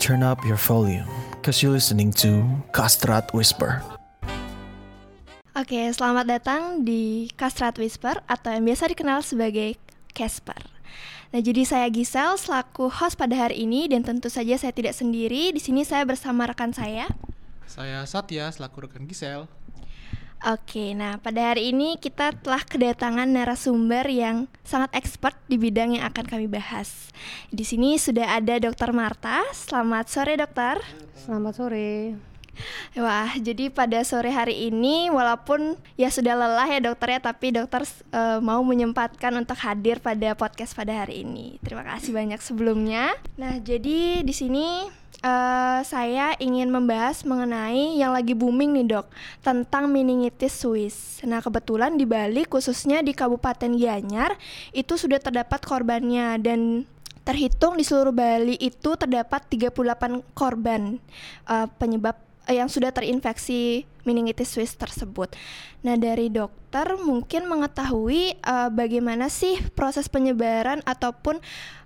turn up your volume, cause you're listening to Kastrat Whisper. Oke, selamat datang di Kastrat Whisper atau yang biasa dikenal sebagai Casper. Nah, jadi saya Gisel selaku host pada hari ini dan tentu saja saya tidak sendiri. Di sini saya bersama rekan saya. Saya Satya selaku rekan Gisel. Oke, nah pada hari ini kita telah kedatangan narasumber yang sangat expert di bidang yang akan kami bahas. Di sini sudah ada Dr. Marta. Selamat sore, Dokter. Selamat sore. Wah, jadi pada sore hari ini walaupun ya sudah lelah ya dokter ya, tapi dokter uh, mau menyempatkan untuk hadir pada podcast pada hari ini. Terima kasih banyak sebelumnya. Nah, jadi di sini uh, saya ingin membahas mengenai yang lagi booming nih dok tentang meningitis Swiss. Nah kebetulan di Bali khususnya di Kabupaten Gianyar itu sudah terdapat korbannya dan terhitung di seluruh Bali itu terdapat 38 korban uh, penyebab yang sudah terinfeksi meningitis Swiss tersebut. Nah, dari dokter mungkin mengetahui uh, bagaimana sih proses penyebaran ataupun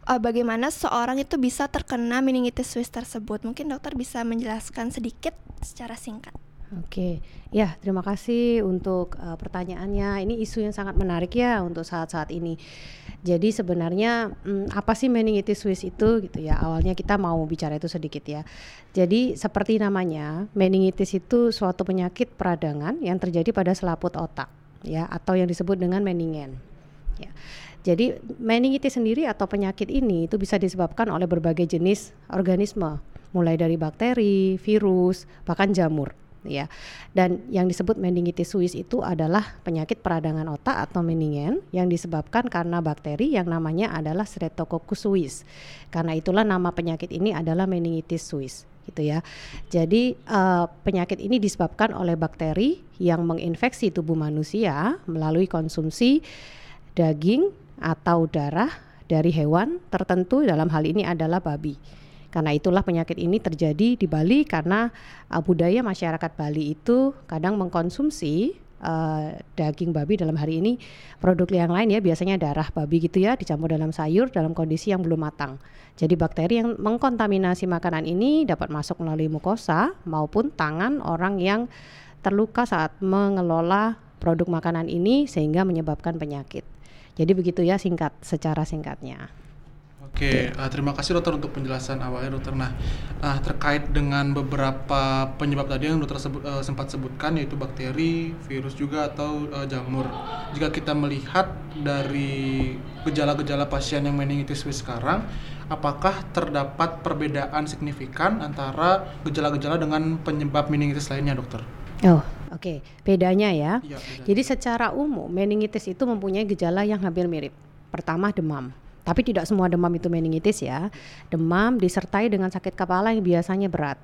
uh, bagaimana seorang itu bisa terkena meningitis Swiss tersebut. Mungkin dokter bisa menjelaskan sedikit secara singkat. Oke, ya terima kasih untuk uh, pertanyaannya. Ini isu yang sangat menarik ya untuk saat-saat ini. Jadi sebenarnya hmm, apa sih meningitis Swiss itu gitu ya? Awalnya kita mau bicara itu sedikit ya. Jadi seperti namanya, meningitis itu suatu penyakit peradangan yang terjadi pada selaput otak ya atau yang disebut dengan meningen. Ya. Jadi meningitis sendiri atau penyakit ini itu bisa disebabkan oleh berbagai jenis organisme, mulai dari bakteri, virus, bahkan jamur ya. Dan yang disebut meningitis Swiss itu adalah penyakit peradangan otak atau meningen yang disebabkan karena bakteri yang namanya adalah Streptococcus suis. Karena itulah nama penyakit ini adalah meningitis Swiss gitu ya. Jadi uh, penyakit ini disebabkan oleh bakteri yang menginfeksi tubuh manusia melalui konsumsi daging atau darah dari hewan tertentu dalam hal ini adalah babi. Karena itulah penyakit ini terjadi di Bali karena uh, budaya masyarakat Bali itu kadang mengkonsumsi uh, daging babi dalam hari ini produk yang lain ya biasanya darah babi gitu ya dicampur dalam sayur dalam kondisi yang belum matang. Jadi bakteri yang mengkontaminasi makanan ini dapat masuk melalui mukosa maupun tangan orang yang terluka saat mengelola produk makanan ini sehingga menyebabkan penyakit. Jadi begitu ya singkat secara singkatnya. Oke, uh, terima kasih dokter untuk penjelasan awalnya dokter. Nah, uh, terkait dengan beberapa penyebab tadi yang dokter sebut, uh, sempat sebutkan yaitu bakteri, virus juga atau uh, jamur. Jika kita melihat dari gejala-gejala pasien yang meningitis sekarang, apakah terdapat perbedaan signifikan antara gejala-gejala dengan penyebab meningitis lainnya, dokter? Oh, oke. Okay. Bedanya ya. ya Jadi secara umum meningitis itu mempunyai gejala yang hampir mirip. Pertama demam. Tapi tidak semua demam itu meningitis ya. Demam disertai dengan sakit kepala yang biasanya berat.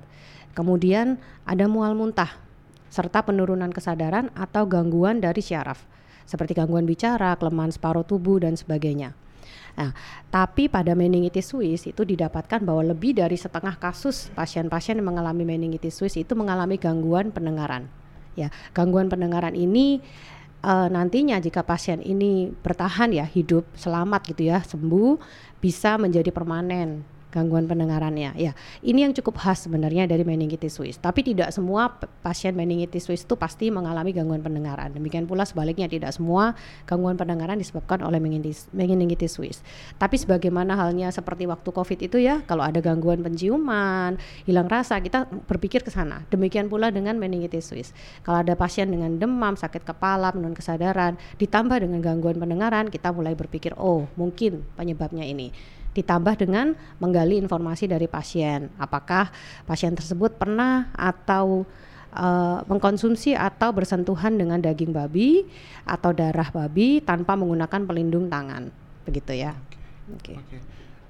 Kemudian ada mual muntah serta penurunan kesadaran atau gangguan dari syaraf seperti gangguan bicara, kelemahan separuh tubuh dan sebagainya. Nah, tapi pada meningitis Swiss itu didapatkan bahwa lebih dari setengah kasus pasien-pasien yang mengalami meningitis Swiss itu mengalami gangguan pendengaran. Ya, gangguan pendengaran ini uh, nantinya jika pasien ini bertahan ya hidup selamat gitu ya sembuh bisa menjadi permanen gangguan pendengarannya. Ya, ini yang cukup khas sebenarnya dari meningitis Swiss. Tapi tidak semua pasien meningitis Swiss itu pasti mengalami gangguan pendengaran. Demikian pula sebaliknya tidak semua gangguan pendengaran disebabkan oleh meningitis, meningitis Swiss. Tapi sebagaimana halnya seperti waktu COVID itu ya, kalau ada gangguan penciuman, hilang rasa, kita berpikir ke sana. Demikian pula dengan meningitis Swiss. Kalau ada pasien dengan demam, sakit kepala, menurun kesadaran, ditambah dengan gangguan pendengaran, kita mulai berpikir, oh mungkin penyebabnya ini ditambah dengan menggali informasi dari pasien. Apakah pasien tersebut pernah atau uh, mengkonsumsi atau bersentuhan dengan daging babi atau darah babi tanpa menggunakan pelindung tangan, begitu ya. Oke. Okay. Okay.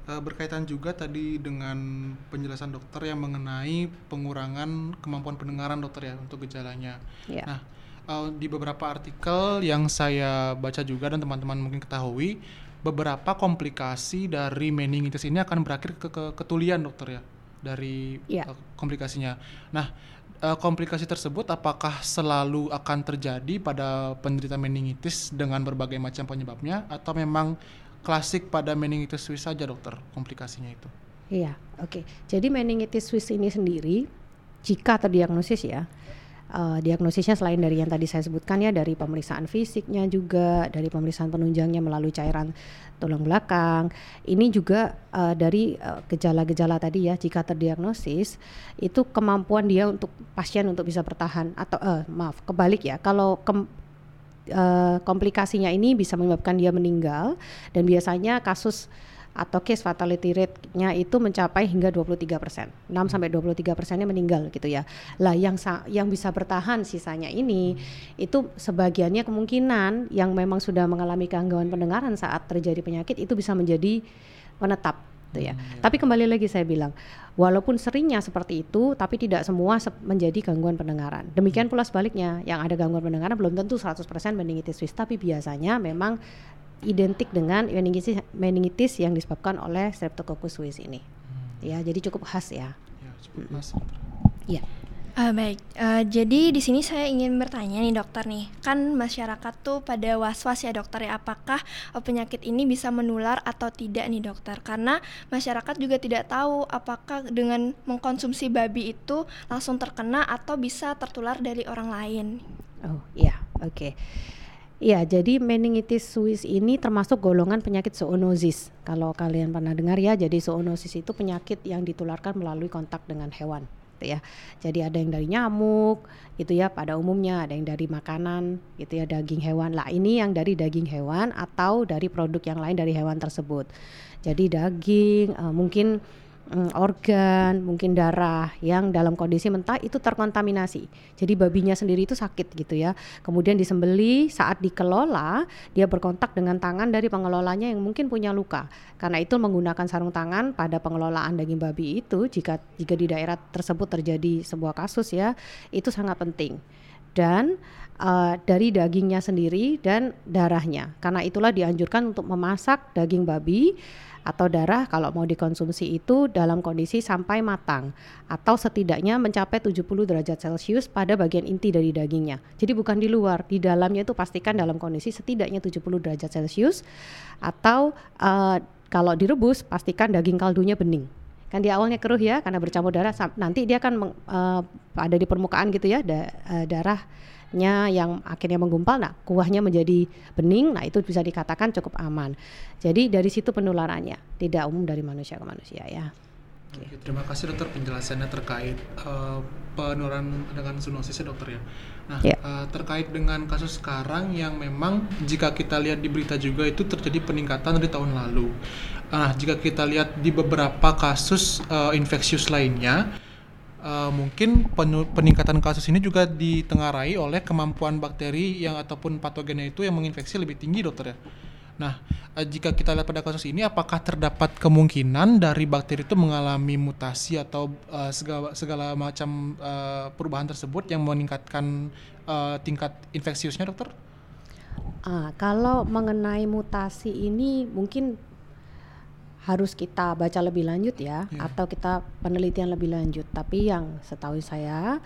Uh, eh, berkaitan juga tadi dengan penjelasan dokter yang mengenai pengurangan kemampuan pendengaran dokter ya untuk gejalanya. Yeah. Nah, uh, di beberapa artikel yang saya baca juga dan teman-teman mungkin ketahui beberapa komplikasi dari meningitis ini akan berakhir ke, ke ketulian dokter ya dari yeah. uh, komplikasinya. Nah, uh, komplikasi tersebut apakah selalu akan terjadi pada penderita meningitis dengan berbagai macam penyebabnya atau memang klasik pada meningitis Swiss saja dokter komplikasinya itu? Iya, oke. Okay. Jadi meningitis Swiss ini sendiri jika terdiagnosis ya, uh, diagnosisnya selain dari yang tadi saya sebutkan ya dari pemeriksaan fisiknya juga dari pemeriksaan penunjangnya melalui cairan tulang belakang. Ini juga uh, dari gejala gejala-gejala tadi ya jika terdiagnosis itu kemampuan dia untuk pasien untuk bisa bertahan atau uh, maaf kebalik ya kalau ke, uh, komplikasinya ini bisa menyebabkan dia meninggal dan biasanya kasus atau case fatality rate-nya itu mencapai hingga 23 persen, 6 sampai 23 persennya meninggal gitu ya. Lah yang yang bisa bertahan sisanya ini itu sebagiannya kemungkinan yang memang sudah mengalami gangguan pendengaran saat terjadi penyakit itu bisa menjadi menetap gitu ya. Hmm, ya. Tapi kembali lagi saya bilang, walaupun seringnya seperti itu, tapi tidak semua se menjadi gangguan pendengaran. Demikian pula sebaliknya, yang ada gangguan pendengaran belum tentu 100% meningitis Swiss, tapi biasanya memang identik dengan meningitis meningitis yang disebabkan oleh Streptococcus suis ini. Hmm. Ya, jadi cukup khas ya. Ya, cukup khas. Ya. Uh, baik, uh, jadi di sini saya ingin bertanya nih dokter nih, kan masyarakat tuh pada was-was ya dokter ya, apakah uh, penyakit ini bisa menular atau tidak nih dokter? Karena masyarakat juga tidak tahu apakah dengan mengkonsumsi babi itu langsung terkena atau bisa tertular dari orang lain. Oh iya, oke. Okay. Iya, jadi meningitis Swiss ini termasuk golongan penyakit zoonosis. Kalau kalian pernah dengar ya, jadi zoonosis itu penyakit yang ditularkan melalui kontak dengan hewan, gitu ya. Jadi ada yang dari nyamuk, gitu ya, pada umumnya ada yang dari makanan, gitu ya, daging hewan. Lah ini yang dari daging hewan atau dari produk yang lain dari hewan tersebut. Jadi daging, uh, mungkin mm, organ, mungkin darah yang dalam kondisi mentah itu terkontaminasi. Jadi babinya sendiri itu sakit gitu ya. Kemudian disembeli saat dikelola, dia berkontak dengan tangan dari pengelolanya yang mungkin punya luka. Karena itu menggunakan sarung tangan pada pengelolaan daging babi itu jika jika di daerah tersebut terjadi sebuah kasus ya, itu sangat penting. Dan uh, dari dagingnya sendiri dan darahnya. Karena itulah dianjurkan untuk memasak daging babi atau darah kalau mau dikonsumsi itu dalam kondisi sampai matang atau setidaknya mencapai 70 derajat Celcius pada bagian inti dari dagingnya. Jadi bukan di luar, di dalamnya itu pastikan dalam kondisi setidaknya 70 derajat Celcius atau uh, kalau direbus pastikan daging kaldunya bening kan di awalnya keruh ya karena bercampur darah nanti dia akan uh, ada di permukaan gitu ya da, uh, darah nya yang akhirnya menggumpal, nah kuahnya menjadi bening, nah itu bisa dikatakan cukup aman. Jadi dari situ penularannya tidak umum dari manusia ke manusia ya. Oke, terima kasih dokter penjelasannya terkait uh, penularan dengan zoonosis ya dokter ya. Nah yeah. Ya. uh, terkait dengan kasus sekarang yang memang jika kita lihat di berita juga itu terjadi peningkatan dari tahun lalu. Nah jika kita lihat di beberapa kasus uh, infeksius lainnya uh, mungkin peningkatan kasus ini juga ditengarai oleh kemampuan bakteri yang ataupun patogennya itu yang menginfeksi lebih tinggi dokter ya. Nah, uh, jika kita lihat pada kasus ini apakah terdapat kemungkinan dari bakteri itu mengalami mutasi atau uh, segala segala macam uh, perubahan tersebut yang meningkatkan uh, tingkat infeksiusnya dokter? Ah, kalau mengenai mutasi ini mungkin harus kita baca lebih lanjut ya yeah. atau kita penelitian lebih lanjut. Tapi yang setahu saya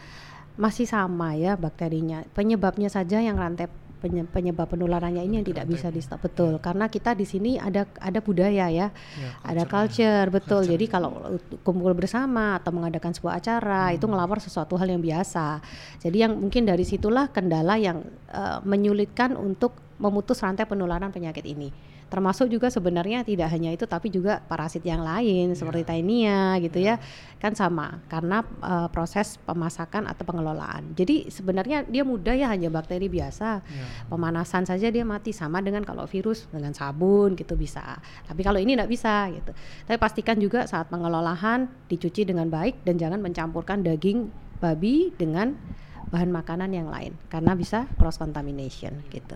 masih sama ya bakterinya. Penyebabnya saja yang rantai penyebab penularannya ini yang tidak bisa di stop betul. Karena kita di sini ada ada budaya ya, ya ada culture betul. Culture. jadi kalau kumpul bersama atau mengadakan sebuah acara hmm. itu ngelawar sesuatu hal yang biasa. Jadi yang mungkin dari situlah kendala yang uh, menyulitkan untuk memutus rantai penularan penyakit ini termasuk juga sebenarnya tidak hanya itu tapi juga parasit yang lain yeah. seperti tainia gitu yeah. ya kan sama karena uh, proses pemasakan atau pengelolaan jadi sebenarnya dia mudah ya hanya bakteri biasa yeah. pemanasan saja dia mati sama dengan kalau virus dengan sabun gitu bisa tapi kalau ini tidak bisa gitu tapi pastikan juga saat pengelolaan dicuci dengan baik dan jangan mencampurkan daging babi dengan bahan makanan yang lain karena bisa cross contamination gitu.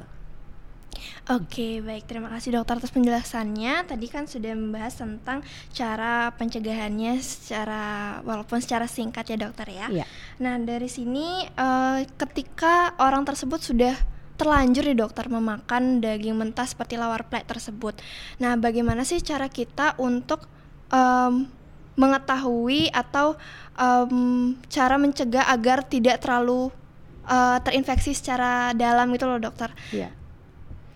Oke, baik. Terima kasih dokter atas penjelasannya. Tadi kan sudah membahas tentang cara pencegahannya secara walaupun secara singkat ya dokter ya. Iya. Nah dari sini uh, ketika orang tersebut sudah terlanjur di dokter memakan daging mentah seperti lawar plek tersebut. Nah bagaimana sih cara kita untuk um, mengetahui atau um, cara mencegah agar tidak terlalu uh, terinfeksi secara dalam gitu loh dokter? Iya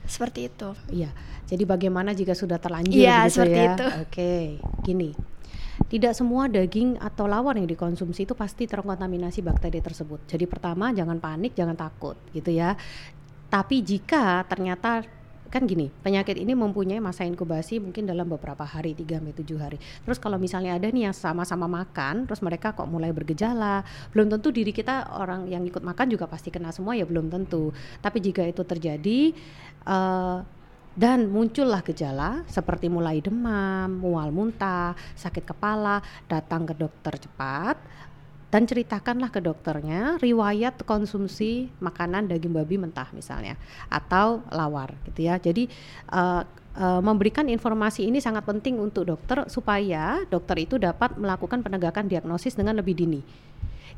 seperti itu. Iya. Jadi bagaimana jika sudah terlanjur ya, gitu seperti ya? Itu. Oke, gini. tidak semua daging atau lawar yang dikonsumsi itu pasti terkontaminasi bakteri tersebut. Jadi pertama jangan panik, jangan takut gitu ya. Tapi jika ternyata kan gini, penyakit ini mempunyai masa inkubasi mungkin dalam beberapa hari, 3 sampai 7 hari. Terus kalau misalnya ada nih yang sama-sama makan, terus mereka kok mulai bergejala, belum tentu diri kita orang yang ikut makan juga pasti kena semua ya belum tentu. Tapi jika itu terjadi uh, dan muncullah gejala seperti mulai demam, mual muntah, sakit kepala, datang ke dokter cepat dan ceritakanlah ke dokternya riwayat konsumsi makanan daging babi mentah misalnya atau lawar gitu ya. Jadi uh, memberikan informasi ini sangat penting untuk dokter supaya dokter itu dapat melakukan penegakan diagnosis dengan lebih dini.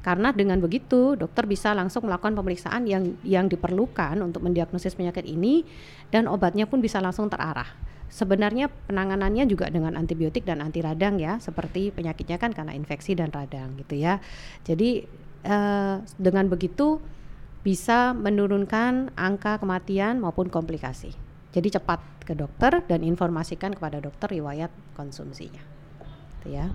Karena dengan begitu dokter bisa langsung melakukan pemeriksaan yang yang diperlukan untuk mendiagnosis penyakit ini dan obatnya pun bisa langsung terarah. Sebenarnya penanganannya juga dengan antibiotik dan anti radang ya seperti penyakitnya kan karena infeksi dan radang gitu ya. Jadi eh, dengan begitu bisa menurunkan angka kematian maupun komplikasi. Jadi cepat ke dokter dan informasikan kepada dokter riwayat konsumsinya. Gitu ya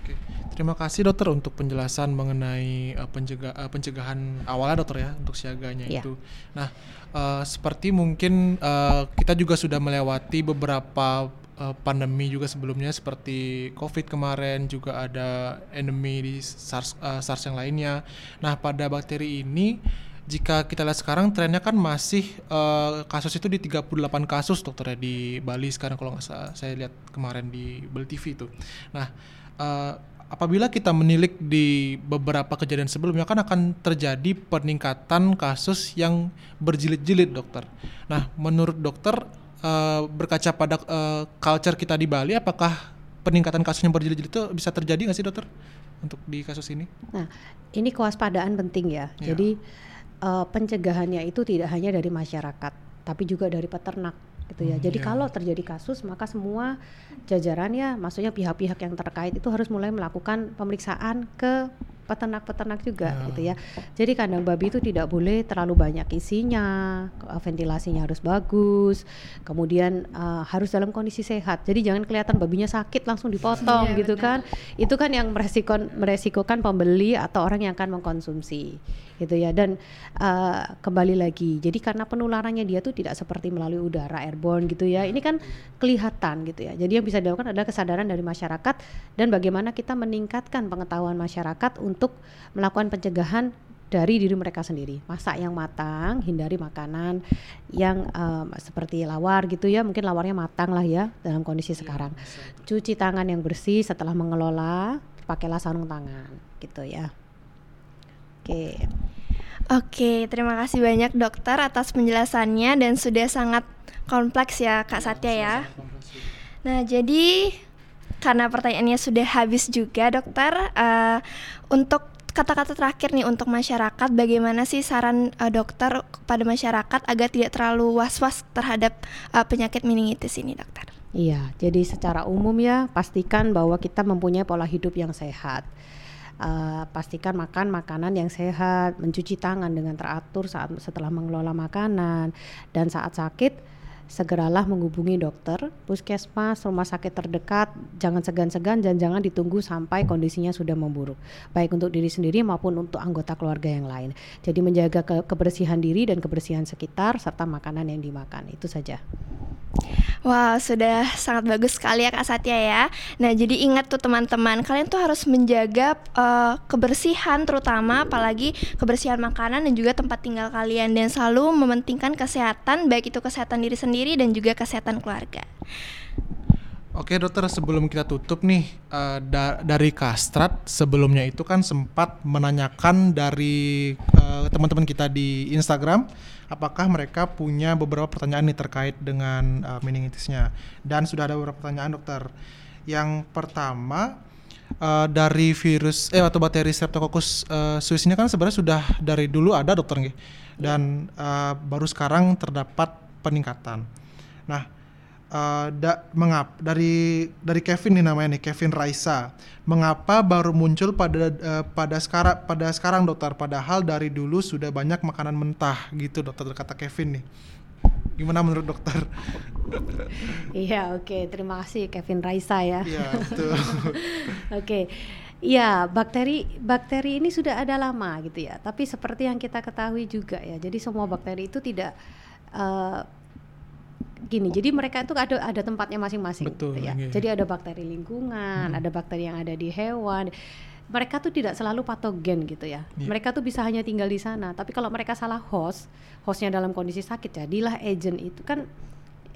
Oke, terima kasih dokter untuk penjelasan mengenai uh, pencegah, uh, pencegahan awalnya dokter ya untuk siaganya yeah. itu. Nah, uh, seperti mungkin uh, kita juga sudah melewati beberapa uh, pandemi juga sebelumnya seperti COVID kemarin juga ada endemi di SARS, uh, SARS yang lainnya. Nah, pada bakteri ini jika kita lihat sekarang trennya kan masih uh, kasus itu di 38 kasus dokter ya di Bali sekarang kalau nggak salah saya lihat kemarin di Bali TV itu. Nah, uh, apabila kita menilik di beberapa kejadian sebelumnya kan akan terjadi peningkatan kasus yang berjilid-jilid dokter. Nah, menurut dokter uh, berkaca pada uh, culture kita di Bali, apakah peningkatan kasus yang berjilid-jilid itu bisa terjadi nggak sih dokter untuk di kasus ini? Nah, ini kewaspadaan penting ya. ya. Jadi uh, pencegahannya itu tidak hanya dari masyarakat, tapi juga dari peternak gitu ya. Hmm, Jadi yeah. kalau terjadi kasus maka semua jajaran ya, maksudnya pihak-pihak yang terkait itu harus mulai melakukan pemeriksaan ke peternak-peternak juga yeah. gitu ya. Jadi kandang babi itu tidak boleh terlalu banyak isinya, ventilasinya harus bagus, kemudian uh, harus dalam kondisi sehat. Jadi jangan kelihatan babinya sakit langsung dipotong yeah, gitu benar. kan. Itu kan yang meresiko meresikokan pembeli atau orang yang akan mengkonsumsi gitu ya. Dan uh, kembali lagi, jadi karena penularannya dia tuh tidak seperti melalui udara airborne gitu ya. Ini kan kelihatan gitu ya. Jadi yang bisa dilakukan adalah kesadaran dari masyarakat dan bagaimana kita meningkatkan pengetahuan masyarakat untuk melakukan pencegahan dari diri mereka sendiri. Masak yang matang, hindari makanan yang um, seperti lawar gitu ya. Mungkin lawarnya matang lah ya dalam kondisi iya, sekarang. Cuci tangan yang bersih setelah mengelola, pakailah sarung tangan gitu ya. Oke. Oke, terima kasih banyak dokter atas penjelasannya dan sudah sangat kompleks ya Kak Satya ya. Nah, jadi karena pertanyaannya sudah habis juga dokter uh, untuk kata-kata terakhir nih untuk masyarakat bagaimana sih saran uh, dokter kepada masyarakat agar tidak terlalu was-was terhadap uh, penyakit meningitis ini dokter? Iya jadi secara umum ya pastikan bahwa kita mempunyai pola hidup yang sehat. Uh, pastikan makan makanan yang sehat, mencuci tangan dengan teratur saat setelah mengelola makanan dan saat sakit segeralah menghubungi dokter, puskesmas, rumah sakit terdekat, jangan segan-segan dan jangan ditunggu sampai kondisinya sudah memburuk, baik untuk diri sendiri maupun untuk anggota keluarga yang lain. Jadi menjaga ke kebersihan diri dan kebersihan sekitar serta makanan yang dimakan, itu saja. Wow, sudah sangat bagus sekali ya Kak Satya ya. Nah, jadi ingat tuh teman-teman, kalian tuh harus menjaga uh, kebersihan terutama apalagi kebersihan makanan dan juga tempat tinggal kalian dan selalu mementingkan kesehatan baik itu kesehatan diri sendiri dan juga kesehatan keluarga. Oke dokter, sebelum kita tutup nih da dari Kastrat sebelumnya itu kan sempat menanyakan dari uh, teman-teman kita di Instagram apakah mereka punya beberapa pertanyaan nih terkait dengan uh, meningitisnya dan sudah ada beberapa pertanyaan dokter. Yang pertama uh, dari virus eh atau bakteri Streptococcus uh, suis kan sebenarnya sudah dari dulu ada dokter nih dan uh, baru sekarang terdapat peningkatan. Nah, uh, da, mengap dari dari Kevin nih namanya nih Kevin Raisa. Mengapa baru muncul pada uh, pada sekarang pada sekarang dokter padahal dari dulu sudah banyak makanan mentah gitu dokter kata Kevin nih. Gimana menurut dokter? Iya, oke. Okay. Terima kasih Kevin Raisa ya. Iya, betul. oke. okay. Iya, bakteri bakteri ini sudah ada lama gitu ya. Tapi seperti yang kita ketahui juga ya. Jadi semua bakteri itu tidak uh, gini. Jadi mereka itu ada ada tempatnya masing-masing gitu ya. Iya. Jadi ada bakteri lingkungan, hmm. ada bakteri yang ada di hewan. Mereka tuh tidak selalu patogen gitu ya. Yeah. Mereka tuh bisa hanya tinggal di sana. Tapi kalau mereka salah host, hostnya dalam kondisi sakit, jadilah agent itu kan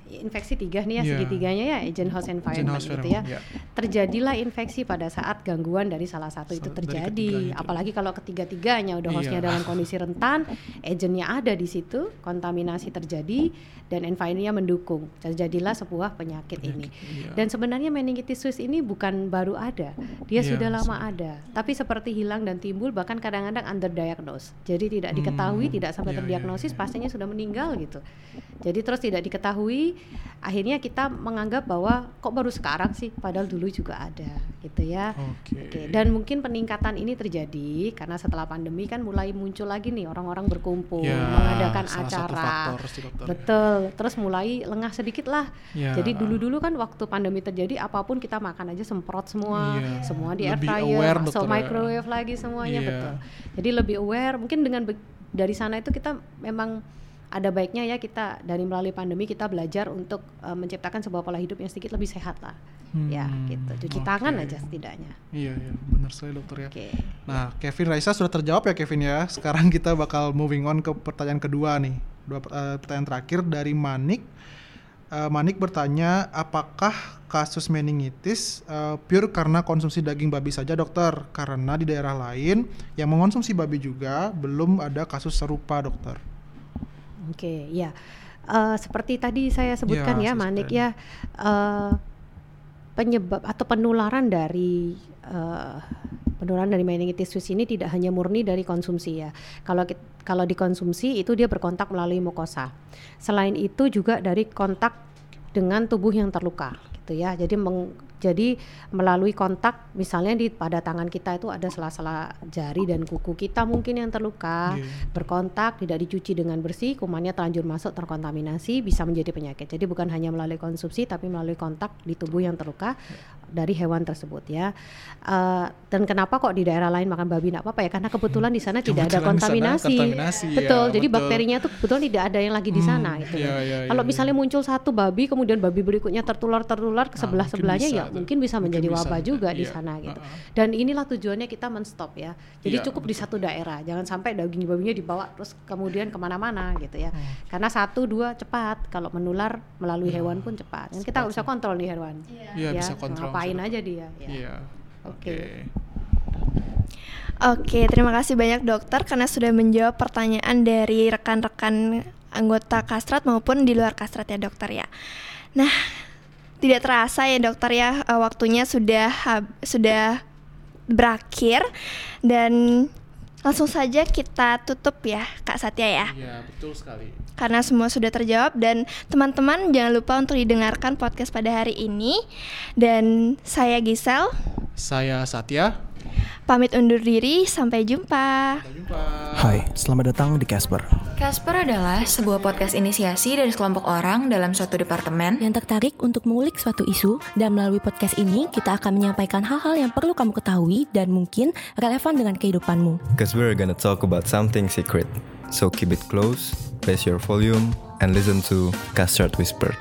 infeksi tiga nih ya yeah. segitiganya ya agent host environment house gitu ya yeah. terjadilah infeksi pada saat gangguan dari salah satu itu terjadi apalagi kalau ketiga-tiganya udah hostnya yeah. dalam kondisi rentan agentnya ada di situ kontaminasi terjadi dan environmentnya mendukung terjadilah sebuah penyakit, penyakit ini yeah. dan sebenarnya meningitis Swiss ini bukan baru ada dia yeah, sudah lama so. ada tapi seperti hilang dan timbul bahkan kadang-kadang underdiagnosed jadi tidak hmm. diketahui tidak sampai yeah, terdiagnosis yeah, yeah. pasiennya sudah meninggal gitu jadi terus tidak diketahui akhirnya kita menganggap bahwa kok baru sekarang sih padahal dulu juga ada gitu ya. Oke. Okay. Dan mungkin peningkatan ini terjadi karena setelah pandemi kan mulai muncul lagi nih orang-orang berkumpul ya, mengadakan acara. Dokter, Betul. Ya. Terus mulai lengah sedikit lah. Ya. Jadi dulu-dulu kan waktu pandemi terjadi apa pun kita makan aja semprot semua, ya. semua di air fryer, so ya. microwave lagi semuanya ya. betul. Jadi lebih aware mungkin dengan dari sana itu kita memang ada baiknya ya kita dari melalui pandemi kita belajar untuk uh, menciptakan sebuah pola hidup yang sedikit lebih sehat lah. Hmm, ya gitu. Cuci okay. tangan aja setidaknya. Iya iya. Benar sekali dokter ya. Okay. nah Kevin Raisa sudah terjawab ya Kevin ya. Sekarang kita bakal moving on ke pertanyaan kedua nih. Dua uh, pertanyaan terakhir dari Manik. Uh, Manik bertanya apakah kasus meningitis uh, pure karena konsumsi daging babi saja dokter? Karena di daerah lain yang mengonsumsi babi juga belum ada kasus serupa dokter Oke, okay, ya. Uh, seperti tadi saya sebutkan ya, ya Manik ya, uh, penyebab atau penularan dari uh, penularan dari meningitis Swiss ini tidak hanya murni dari konsumsi ya. Kalau kalau dikonsumsi itu dia berkontak melalui mukosa. Selain itu juga dari kontak dengan tubuh yang terluka gitu ya. Jadi meng, jadi melalui kontak misalnya di pada tangan kita itu ada sela-sela jari dan kuku kita mungkin yang terluka, yeah. berkontak tidak dicuci dengan bersih, kumannya terlanjur masuk terkontaminasi bisa menjadi penyakit. Jadi bukan hanya melalui konsumsi tapi melalui kontak di tubuh yang terluka dari hewan tersebut ya. Uh, dan kenapa kok di daerah lain makan babi tidak apa-apa ya? Karena kebetulan di sana tidak ada kontaminasi. kontaminasi betul. Ya, jadi betul. bakterinya tuh kebetulan tidak ada yang lagi di hmm, sana hmm, gitu. Ya, ya, Kalau ya, misalnya ya. muncul satu babi kemudian babi berikutnya tertular tertular ke ah, sebelah sebelahnya ya mungkin bisa menjadi mungkin wabah bisa, juga iya. di sana gitu. Uh -uh. Dan inilah tujuannya kita menstop ya. Jadi yeah, cukup betul. di satu daerah, jangan sampai daging babinya dibawa terus kemudian ke mana-mana gitu ya. Hmm. Karena satu dua cepat, kalau menular melalui yeah. hewan pun cepat. Dan kita bisa kontrol nih hewan. Iya yeah. ya, bisa kontrol. Ngapain aja dia. Ya. Iya. Oke. Okay. Okay. Oke, terima kasih banyak dokter karena sudah menjawab pertanyaan dari rekan-rekan anggota kastrat maupun di luar kastrat ya dokter ya. Nah, tidak terasa ya dokter ya uh, waktunya sudah sudah berakhir dan langsung saja kita tutup ya Kak Satya ya. Iya betul sekali. Karena semua sudah terjawab dan teman-teman jangan lupa untuk didengarkan podcast pada hari ini dan saya Gisel. Saya Satya. Pamit undur diri, sampai jumpa. Sampai jumpa. Hai, selamat datang di Casper. Casper adalah sebuah podcast inisiasi dari sekelompok orang dalam suatu departemen yang tertarik untuk mengulik suatu isu dan melalui podcast ini kita akan menyampaikan hal-hal yang perlu kamu ketahui dan mungkin relevan dengan kehidupanmu. Cause we're gonna talk about something secret. So keep it close, raise your volume, and listen to Custard Whisper.